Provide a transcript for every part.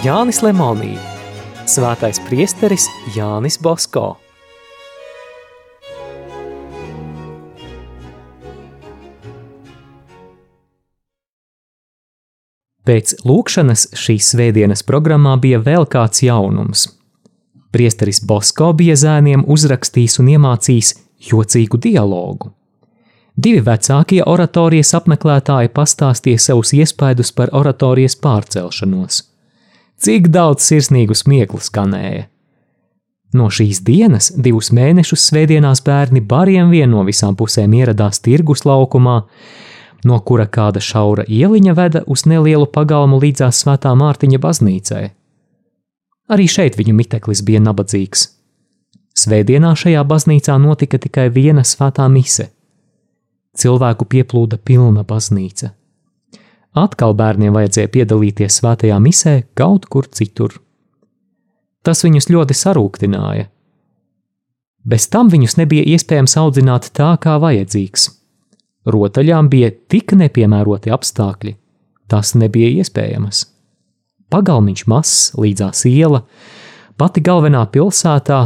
Jānis Lemonī, svētais priesteris Jānis Bosko. Pēc lūkšanas šīs svētdienas programmā bija vēl kāds jaunums. Priesteris Bosko bija zēniem uzrakstījis un iemācījis jocīgu dialogu. Divi vecākie oratorijas apmeklētāji pastāstīja savus iespaidus par oratorijas pārcelšanos. Cik daudz sirsnīgu smieklu skanēja! No šīs dienas divus mēnešus svētdienās bērni bariem vien no visām pusēm ieradās tirgus laukumā, no kura kāda šaura ieliņa veda uz nelielu pagalmu līdzās Svētā Mārtiņa baznīcai. Arī šeit viņu miteklis bija nabadzīgs. Svētdienā šajā baznīcā notika tikai viena svētā mise. Cilvēku pieplūda pilna baznīca. Atkal bērniem vajadzēja piedalīties svētajā misē kaut kur citur. Tas viņus ļoti sarūktināja. Bez tam viņus nebija iespējams audzināt tā, kā vajadzīgs. Rotaļām bija tik nepiemēroti apstākļi, tas nebija iespējams. Pagalmiņš mazs, līdzās iela, pati galvenā pilsētā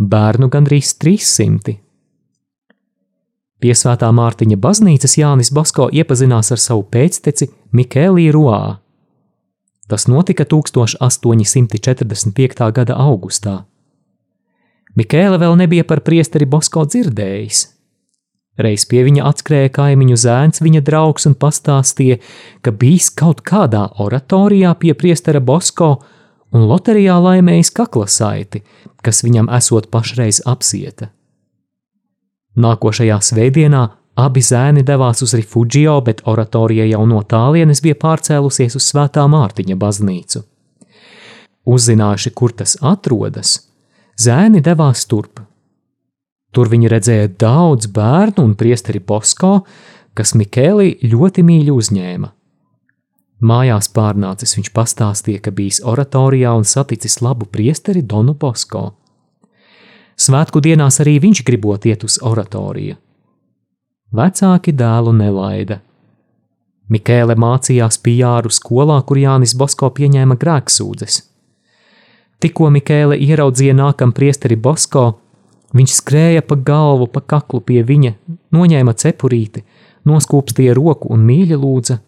bērnu gandrīz 300. Pie Svētā Mārtiņa baznīcas Jānis Basko iepazinās ar savu pēcteci Mikēlī Roā. Tas notika 1845. gada augustā. Mikēla vēl nebija par priesteri Bosko dzirdējis. Reiz pie viņa atskrēja kaimiņu zēns, viņa draugs, un pastāstīja, ka bijis kaut kādā oratorijā pie priestera Bosko un loterijā laimējis kaklasaiti, kas viņam esot pašreiz apsieta. Nākošajā svētdienā abi zēni devās uz Rifugio, bet oratorija jau no tālienes bija pārcēlusies uz Svētā Mārtiņa baznīcu. Uzzinājuši, kur tas atrodas, zēni devās turp. Tur viņi redzēja daudz bērnu un priesteri Bosko, kas Mikēlī ļoti mīļi uzņēma. Mājās pārnācis viņš pastāstīja, ka bijis oratorijā un saticis labu priesteri Donu Bosko. Svētku dienās arī viņš gribot iet uz oratoriju. Vecāki dēlu nelaida. Mikēle mācījās Pijāru skolā, kur Jānis Bosko pieņēma grēksūdzes. Tikko Mikēle ieraudzīja nākam priesteri Bosko, viņš skrēja pa galvu, pa kaklu pie viņa, noņēma cepurīti, noskūpstīja roku un mīļi lūdza: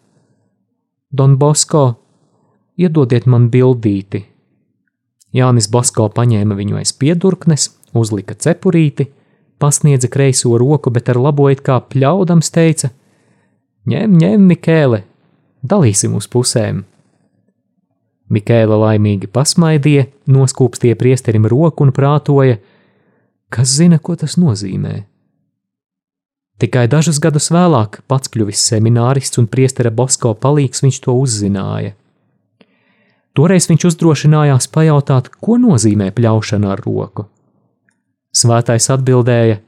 Don Bosko, iedodiet man bildīti! Jānis Bosko paņēma viņu aiz piedurknes, uzlika cepurīti, pasniedza kreiso roku, bet ar labo it kā pļaudams teica: Ņem, ņem, Mikēle, dalīsim uz pusēm! Mikēla laimīgi pasmaidīja, noskūpstīja priesterim roku un prātoja, kas zina, ko tas nozīmē. Tikai dažus gadus vēlāk, pats kļuvis seminārists un priestera Bosko palīgs, viņš to uzzināja. Toreiz viņš uzdrošinājās pajautāt, ko nozīmē pļaušana ar roku. Svētais atbildēja: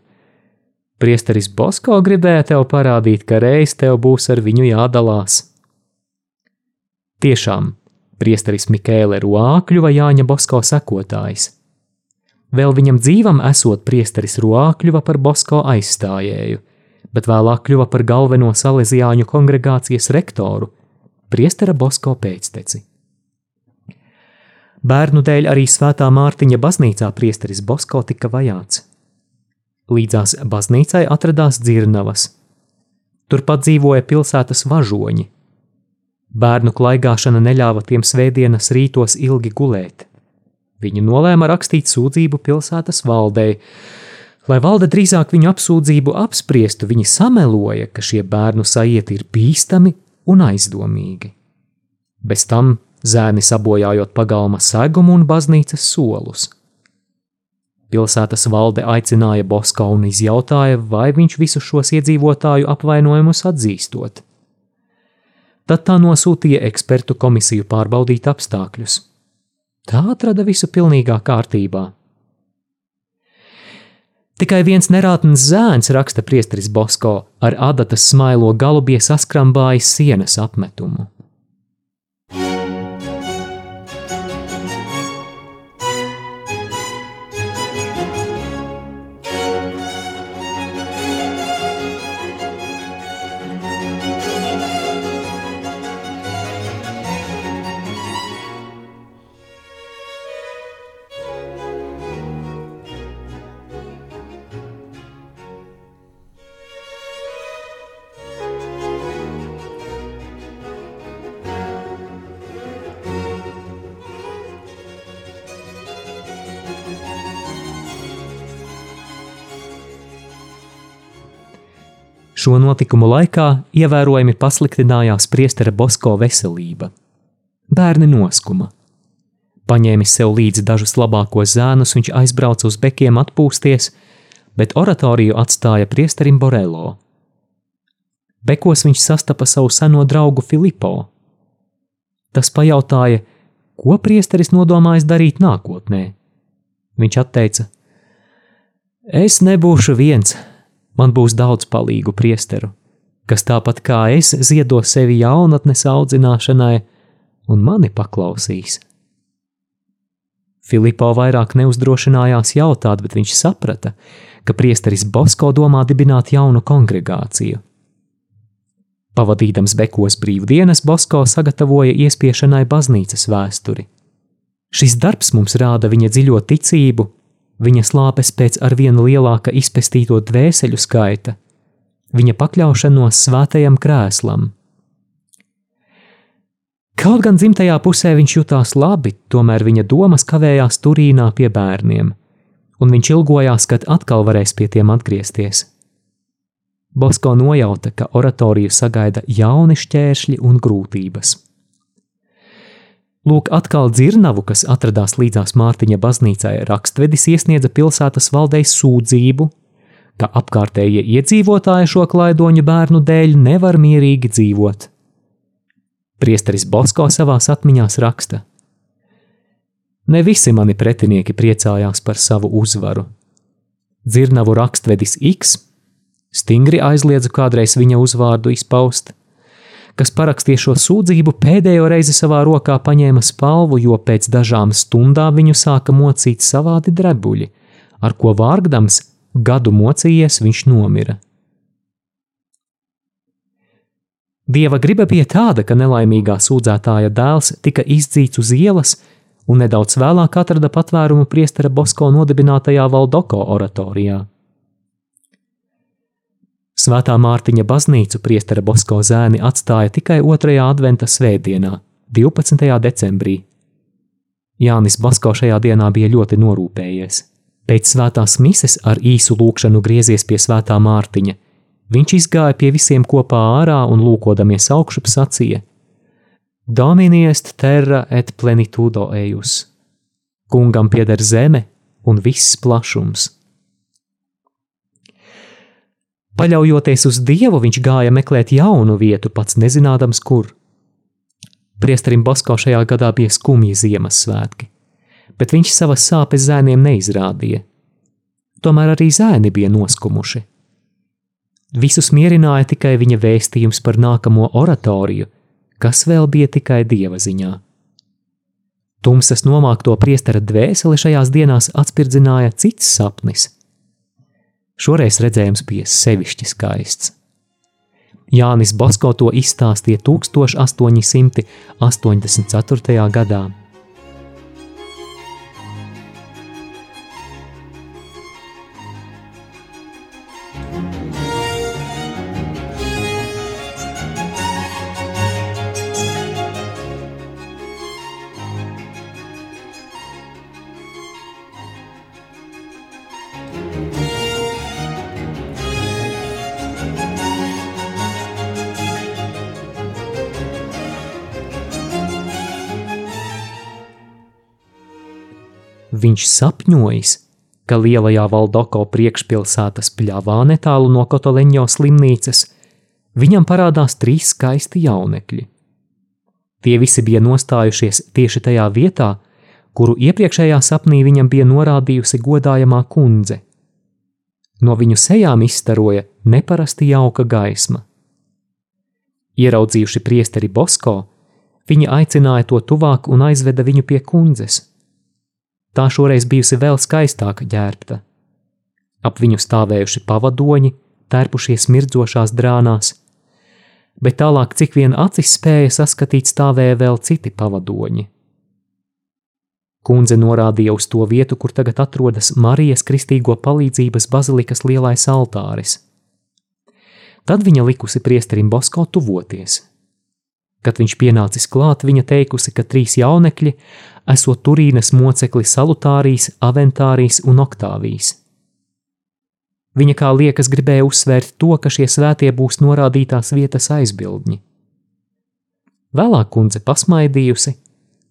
Priesteris Bosko gribēja tev parādīt, ka reiz tev būs ar viņu jādalās. Tiešām, priesteris Mikēle Ruā kļuva Jāņa Bosko sekotājs. Vēl viņam dzīvam esot priesteris Ruā kļuva par Bosko aizstājēju, bet vēlāk kļuva par galveno salesiāņu kongregācijas rektoru, priestera Bosko pēcteci. Bērnu dēļ arī Svētā Mārtiņa baznīcā priesteris Bosko tika vajāts. Līdzās baznīcai atradās dzirnavas. Turpat dzīvoja pilsētas važoņi. Bērnu klaigāšana neļāva tiem svētdienas rītos ilgi gulēt. Viņi nolēma rakstīt sūdzību pilsētas valdei. Lai valde drīzāk viņu apsūdzību apspriestu, viņi sameloja, ka šie bērnu sajieti ir bīstami un aizdomīgi. Bez tam zēni sabojājot pagalma segumu un baznīcas solus. Pilsētas valde aicināja Bosko un izjautāja, vai viņš visu šos iedzīvotāju apvainojumus atzīstot. Tad tā nosūtīja ekspertu komisiju pārbaudīt apstākļus. Tā atrada visu pilnīgā kārtībā. Tikai viens nerātns zēns, raksta priesteris Bosko, ar adatas smailo galu bija saskrambājis sienas apmetumu. Šo notikumu laikā ievērojami pasliktinājās priestera Bosko veselība. Bērni noskuma. Paņēmis sev līdzi dažus labākos zēnus, viņš aizbrauca uz bekiem atpūsties, bet oratoriju atstāja priesterim Borelo. Bekos viņš sastapa savu seno draugu Filipo. Tas pajautāja, ko priesteris nodomājis darīt nākotnē. Viņš atteica: Es nebūšu viens, man būs daudz palīgu priesteru, kas tāpat kā es ziedo sevi jaunatnes audzināšanai un mani paklausīs. Filipo vairāk neuzdrošinājās jautāt, bet viņš saprata, ka priesteris Bosko domā dibināt jaunu kongregāciju. Pavadīdams Bekos brīvdienas, Bosko sagatavoja iespiešanai baznīcas vēsturi. Šis darbs mums rāda viņa dziļo ticību, viņa slāpes pēc arvien lielāka izpestīto dvēseļu skaita, viņa pakļaušanos svētajam krēslam. Kaut gan dzimtajā pusē viņš jutās labi, tomēr viņa domas kavējās Turīnā pie bērniem, un viņš ilgojās, kad atkal varēs pie tiem atgriezties. Bosko nojauta, ka oratoriju sagaida jauni šķēršļi un grūtības. Lūk, atkal dzirnavu, kas atradās līdzās Mārtiņa baznīcai, rakstvedis iesniedza pilsētas valdei sūdzību, ka apkārtējie iedzīvotāji šo klaidoņu bērnu dēļ nevar mierīgi dzīvot. Priesteris Bosko savās atmiņās raksta: Ne visi mani pretinieki priecājās par savu uzvaru. Dzirnavu rakstvedis X Stingri aizliedzu kādreiz viņa uzvārdu izpaust. Kas parakstīja šo sūdzību, pēdējo reizi savā rokā paņēma spalvu, jo pēc dažām stundām viņu sāka mocīt savādi drebuļi, ar ko vārgdams gadu mocījies viņš nomira. Dieva griba bija tāda, ka nelaimīgā sūdzētāja dēls tika izdzīts uz ielas un nedaudz vēlāk atrada patvērumu priestera Bosko nodibinātajā Valdoko oratorijā. Svētā Mārtiņa baznīcu priestera Bosko zēni atstāja tikai 2. adventa svētdienā, 12. decembrī. Jānis Basko šajā dienā bija ļoti norūpējies. Pēc svētās mises ar īsu lūkšanu griezies pie svētā Mārtiņa. Viņš izgāja pie visiem kopā ārā un lūkodamies augšup sacīja: Dominiest terra et plenitudo ejus. Kungam pieder zeme un viss plašums. Paļaujoties uz Dievu, viņš gāja meklēt jaunu vietu, pats nezinādams, kur. Priesterim Basko šajā gadā bija skumji Ziemassvētki, bet viņš savas sāpes zēniem neizrādīja. Tomēr arī zēni bija noskumuši. Visus mierināja tikai viņa vēstījums par nākamo oratoriju, kas vēl bija tikai dieva ziņā. Tumsas nomākto priestera dvēseli šajās dienās atspirdzināja cits sapnis – Šoreiz redzējums bija sevišķi skaists. Jānis Basko to izstāstīja 1884. gadā. Viņš sapņojis, ka lielajā Valdoko priekšpilsētas pļavā netālu no Kotoleņo slimnīcas viņam parādās trīs skaisti jaunekļi. Tie visi bija nostājušies tieši tajā vietā, kuru iepriekšējā sapnī viņam bija norādījusi godājamā kundze. No viņu sejām izstaroja neparasti jauka gaisma. Ieraudzījuši priesteri Bosko, viņi aicināja to tuvāk un aizveda viņu pie kundzes. Tā šoreiz bijusi vēl skaistāka ģērbta. Ap viņu stāvējuši pavadoņi, tērpušies mirdzošās drānās, bet tālāk, cik vien acis spēja saskatīt, stāvēja vēl citi pavadoņi. Kundze norādīja uz to vietu, kur tagad atrodas Marijas Kristīgo palīdzības bazilikas lielais altāris. Tad viņa likusi priesterim Bosko tuvoties. Kad viņš pienācis klāt, viņa teikusi, ka trīs jaunekļi esot Turīnas mocekli Salutārijas, Aventārijas un Oktāvijas. Viņa kā liekas gribēja uzsvērt to, ka šie svētie būs norādītās vietas aizbildņi. Vēlāk kundze pasmaidījusi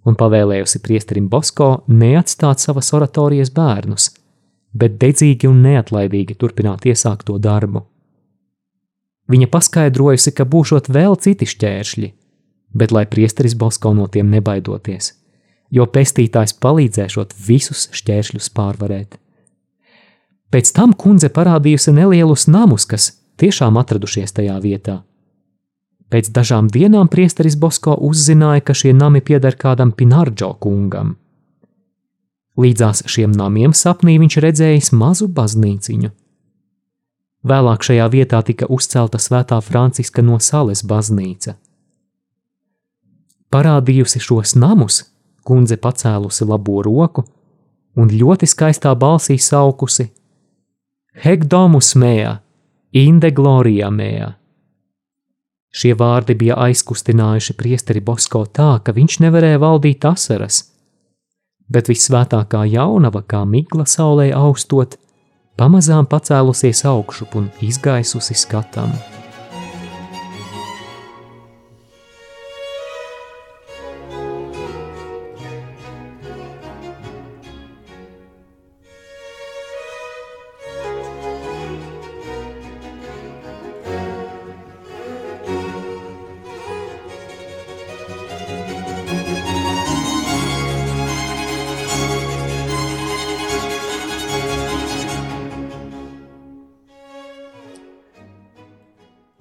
un pavēlējusi priesterim Bosko neatstāt savas oratorijas bērnus, bet dedzīgi un neatlaidīgi turpināt iesākto darbu. Viņa paskaidrojusi, ka būšot vēl citi šķēršļi, bet lai priesteris Bosko no tiem nebaidoties, jo pestītājs palīdzēšot visus šķēršļus pārvarēt. Pēc tam kundze parādījusi nelielus namus, kas tiešām atradušies tajā vietā. Pēc dažām dienām priesteris Bosko uzzināja, ka šie nami pieder kādam Pinardžo kungam. Līdzās šiem namiem sapnī viņš redzējis mazu baznīciņu. Vēlāk šajā vietā tika uzcelta Svētā Franciska no Sales baznīca. Parādījusi šos namus, kundze pacēlusi labo roku un ļoti skaistā balsī saukusi: Hegdomus mea, inde gloria mea. Šie vārdi bija aizkustinājuši priesteri Bosko tā, ka viņš nevarēja valdīt asaras, bet visvētākā jaunava, kā migla saulē austot, pamazām pacēlusies augšup un izgaisusi skatam.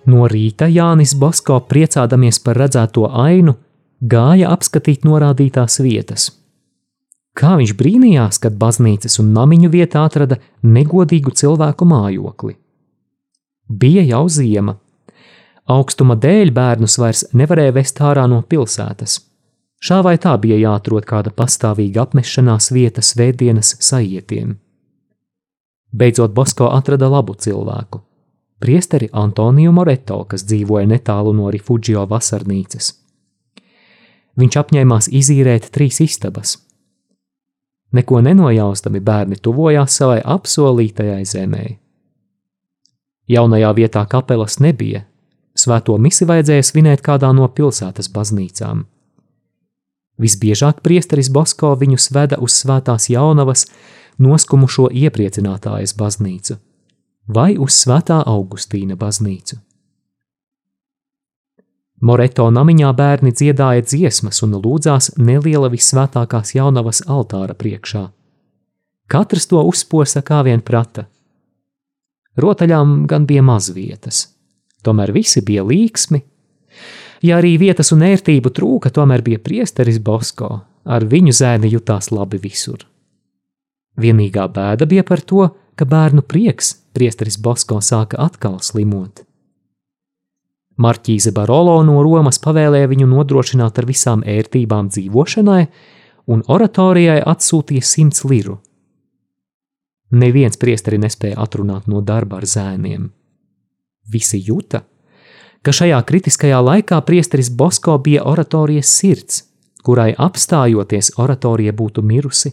No rīta Jānis Basko, priecādamies par redzēto ainu, gāja apskatīt norādītās vietas. Kā viņš brīnījās, kad baznīcas un namiņu vietā atrada negodīgu cilvēku mājokli. Bija jau ziema. Augstuma dēļ bērnus vairs nevarēja vest ārā no pilsētas. Šā vai tā bija jāatrod kāda pastāvīga apmešanās vieta svētdienas sajietiem. Beidzot, Bosko atrada labu cilvēku priesteri Antoniju Moreto, kas dzīvoja netālu no Rifugio vasarnīcas. Viņš apņēmās izīrēt trīs istabas. Neko nenojaustami bērni tuvojās savai apsolītajai zemē. Jaunajā vietā kapelas nebija, svēto misi vajadzēja svinēt kādā no pilsētas baznīcām. Visbiežāk priesteris Bosko viņus veda uz svētās jaunavas noskumušo iepriecinātājas baznīcu vai uz Svētā Augustīna baznīcu. Moreto namiņā bērni dziedāja dziesmas un lūdzās neliela visvētākās jaunavas altāra priekšā. Katrs to uzposa kā vien prata. Rotaļām gan bija maz vietas, tomēr visi bija līksmi. Ja arī vietas un ērtību trūka, tomēr bija priesteris Bosko, ar viņu zēni jutās labi visur. Vienīgā bēda bija par to, ka bērnu prieks priesteris Bosko sāka atkal slimot. Marķīze Barolo no Romas pavēlēja viņu nodrošināt ar visām ērtībām dzīvošanai, un oratorijai atsūtīja simts liru. Neviens priesteri nespēja atrunāt no darba ar zēniem. Visi jūta, ka šajā kritiskajā laikā priesteris Bosko bija oratorijas sirds, kurai apstājoties oratorija būtu mirusi,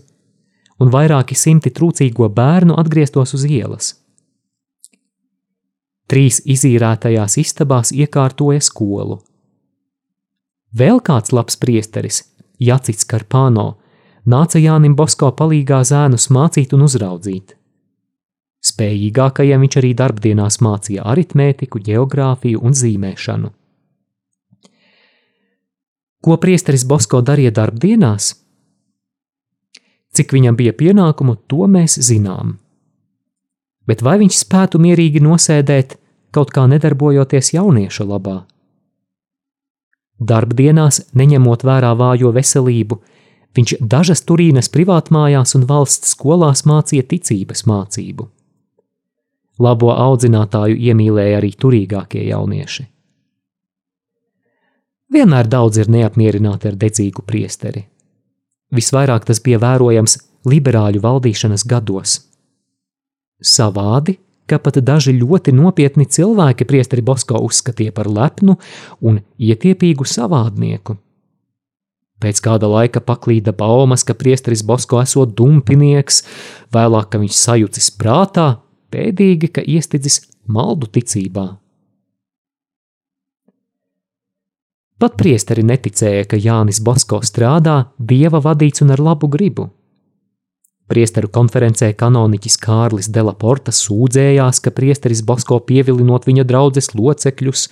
un vairāki simti trūcīgo bērnu atgrieztos uz ielas. Trīs izīrētajās istabās iekārtoja skolu. Vēl kāds labs priesteris, Jacits Karpāno, nāca Jānim Bosko palīgā zēnus mācīt un uzraudzīt. Spējīgākajiem viņš arī darbdienās mācīja aritmētiku, geogrāfiju un zīmēšanu. Ko priesteris Bosko darīja darbdienās? Cik viņam bija pienākumu, to mēs zinām bet vai viņš spētu mierīgi nosēdēt, kaut kā nedarbojoties jaunieša labā? Darbdienās, neņemot vērā vājo veselību, viņš dažas Turīnas privātmājās un valsts skolās mācīja ticības mācību. Labo audzinātāju iemīlēja arī turīgākie jaunieši. Vienmēr daudz ir neapmierināti ar dedzīgu priesteri. Visvairāk tas bija vērojams liberāļu valdīšanas gados – Savādi, ka pat daži ļoti nopietni cilvēki priesteri Bosko uzskatīja par lepnu un ietiepīgu savādnieku. Pēc kāda laika paklīda baumas, ka priesteris Bosko esot dumpinieks, vēlāk, ka viņš sajucis prātā, pēdīgi, ka iestidzis maldu ticībā. Pat priesteri neticēja, ka Jānis Bosko strādā dieva vadīts un ar labu gribu. Priesteru konferencē kanoniķis Kārlis Delaporta sūdzējās, ka priesteris Bosko pievilinot viņa draudzes locekļus,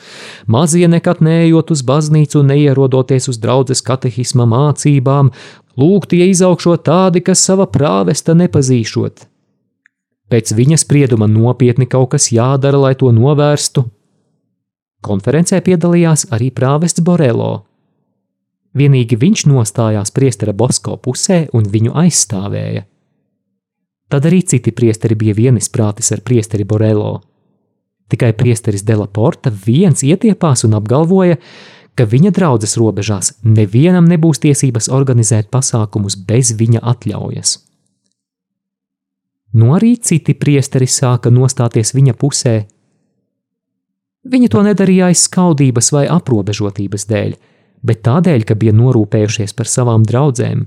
mazie nekad neejot uz baznīcu un neierodoties uz draudzes katehisma mācībām, lūg tie izaugšot tādi, kas sava prāvesta nepazīšot. Pēc viņa sprieduma nopietni kaut kas jādara, lai to novērstu, Konferencē piedalījās arī prāvests Borelo. Vienīgi viņš nostājās priestera Bosko pusē un viņu aizstāvēja. Tad arī citi priesteri bija vienisprātis ar priesteri Borelo. Tikai priesteris Delaporta viens ietiepās un apgalvoja, ka viņa draudzes robežās nevienam nebūs tiesības organizēt pasākumus bez viņa atļaujas. No nu arī citi priesteri sāka nostāties viņa pusē, Viņi to nedarīja aiz skaudības vai aprobežotības dēļ, bet tādēļ, ka bija norūpējušies par savām draudzēm.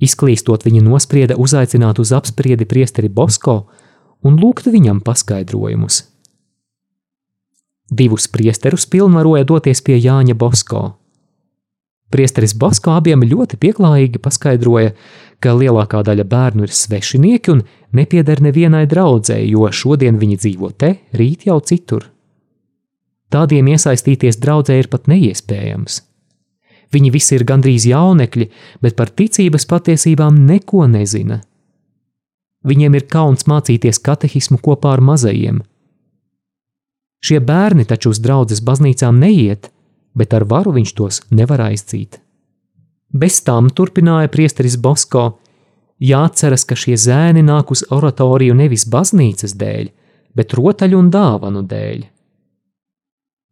Izklīstot, viņi nosprieda uzaicināt uz apspriedi priesteri Bosko un lūgt viņam paskaidrojumus. Divus priesterus pilnvaroja doties pie Jāņa Bosko. Priesteris Bosko abiem ļoti pieklājīgi paskaidroja, ka lielākā daļa bērnu ir svešinieki un nepieder nevienai draudzēji, jo šodien viņi dzīvo te, rīt jau citur. Tādiem iesaistīties draudzē ir pat neiespējams. Viņi visi ir gandrīz jaunekļi, bet par ticības patiesībām neko nezina. Viņiem ir kauns mācīties katehismu kopā ar mazajiem. Šie bērni taču uz draudzes baznīcām neiet, bet ar varu viņš tos nevar aizcīt. Bez tam turpināja priesteris Bosko, jāatceras, ka šie zēni nāk uz oratoriju nevis baznīcas dēļ, bet rotaļu un dāvanu dēļ.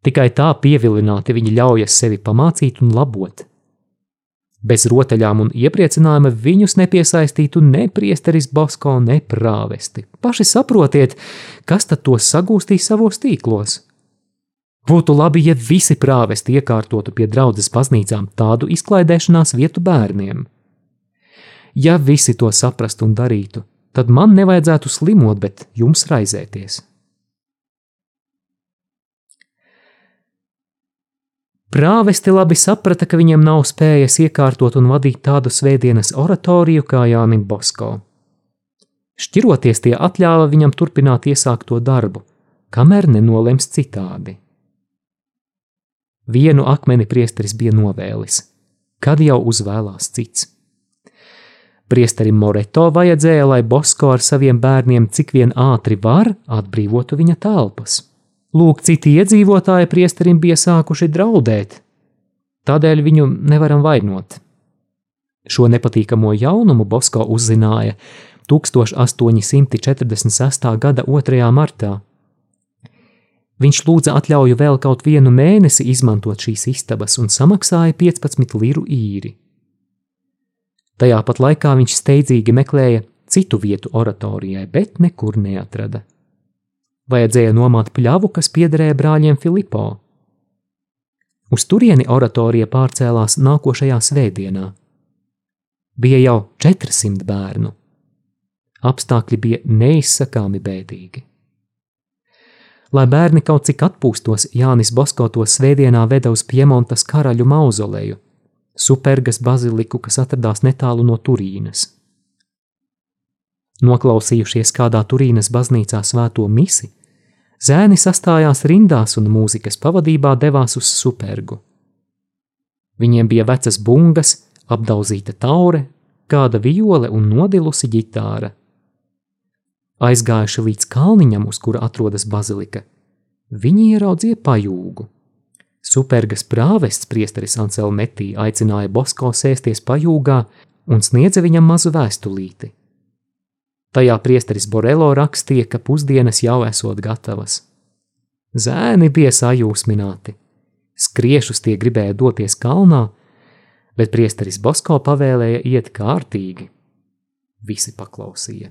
Tikai tā pievilināti viņi ļaujas sevi pamācīt un labot. Bez rotaļām un iepriecinājuma viņus nepiesaistītu ne priesteris Bosko, ne prāvesti. Paši saprotiet, kas tad tos sagūstīs savos tīklos. Būtu labi, ja visi prāvesti iekārtotu pie draudzes baznīcām tādu izklaidēšanās vietu bērniem. Ja visi to saprastu un darītu, tad man nevajadzētu slimot, bet jums raizēties. Prāvesti labi saprata, ka viņiem nav spējas iekārtot un vadīt tādu svētdienas oratoriju kā Jānis Bosko. Šķiroties, tie atļāva viņam turpināt iesākto darbu, kamēr nenolems citādi. Vienu akmeni priesteris bija novēlis, kad jau uzvēlās cits. Priesterim Moreto vajadzēja, lai Bosko ar saviem bērniem cik vien ātri var atbrīvotu viņa telpas. Lūk, citi iedzīvotāji priesterim bija sākuši draudēt, tādēļ viņu nevaram vainot. Šo nepatīkamo jaunumu Bosko uzzināja 1846. gada 2. martā. Viņš lūdza atļauju vēl kaut vienu mēnesi izmantot šīs istabas un samaksāja 15 liru īri. Tajā pat laikā viņš steidzīgi meklēja citu vietu oratorijai, bet nekur neatrada. Vajadzēja nomāt pļavu, kas piederēja brāļiem Filipo. Uz turieni oratorija pārcēlās nākošajā svētdienā. Bija jau 400 bērnu. Apstākļi bija neizsakāmi bēdīgi. Lai bērni kaut cik atpūstos, Jānis Bosko to svētdienā veda uz Piemontas karaļu mauzoleju, Supergas baziliku, kas atradās netālu no Turīnas. Noklausījušies kādā Turīnas baznīcā svēto misi, zēni sastājās rindās un mūzikas pavadībā devās uz Supergu. Viņiem bija vecas bungas, apdauzīta taure, kāda viole un nodilusi ģitāra. Aizgājuši līdz kalniņam, uz kura atrodas bazilika, viņi ieraudzīja pajūgu. Supergas prāvests priesteris Anselmetī aicināja Bosko sēsties pajūgā un sniedza viņam mazu vēstulīti. Tajā priesteris Borelo rakstīja, ka pusdienas jau esot gatavas. Zēni bija sajūsmināti. Skriešus tie gribēja doties kalnā, bet priesteris Bosko pavēlēja iet kārtīgi. Visi paklausīja.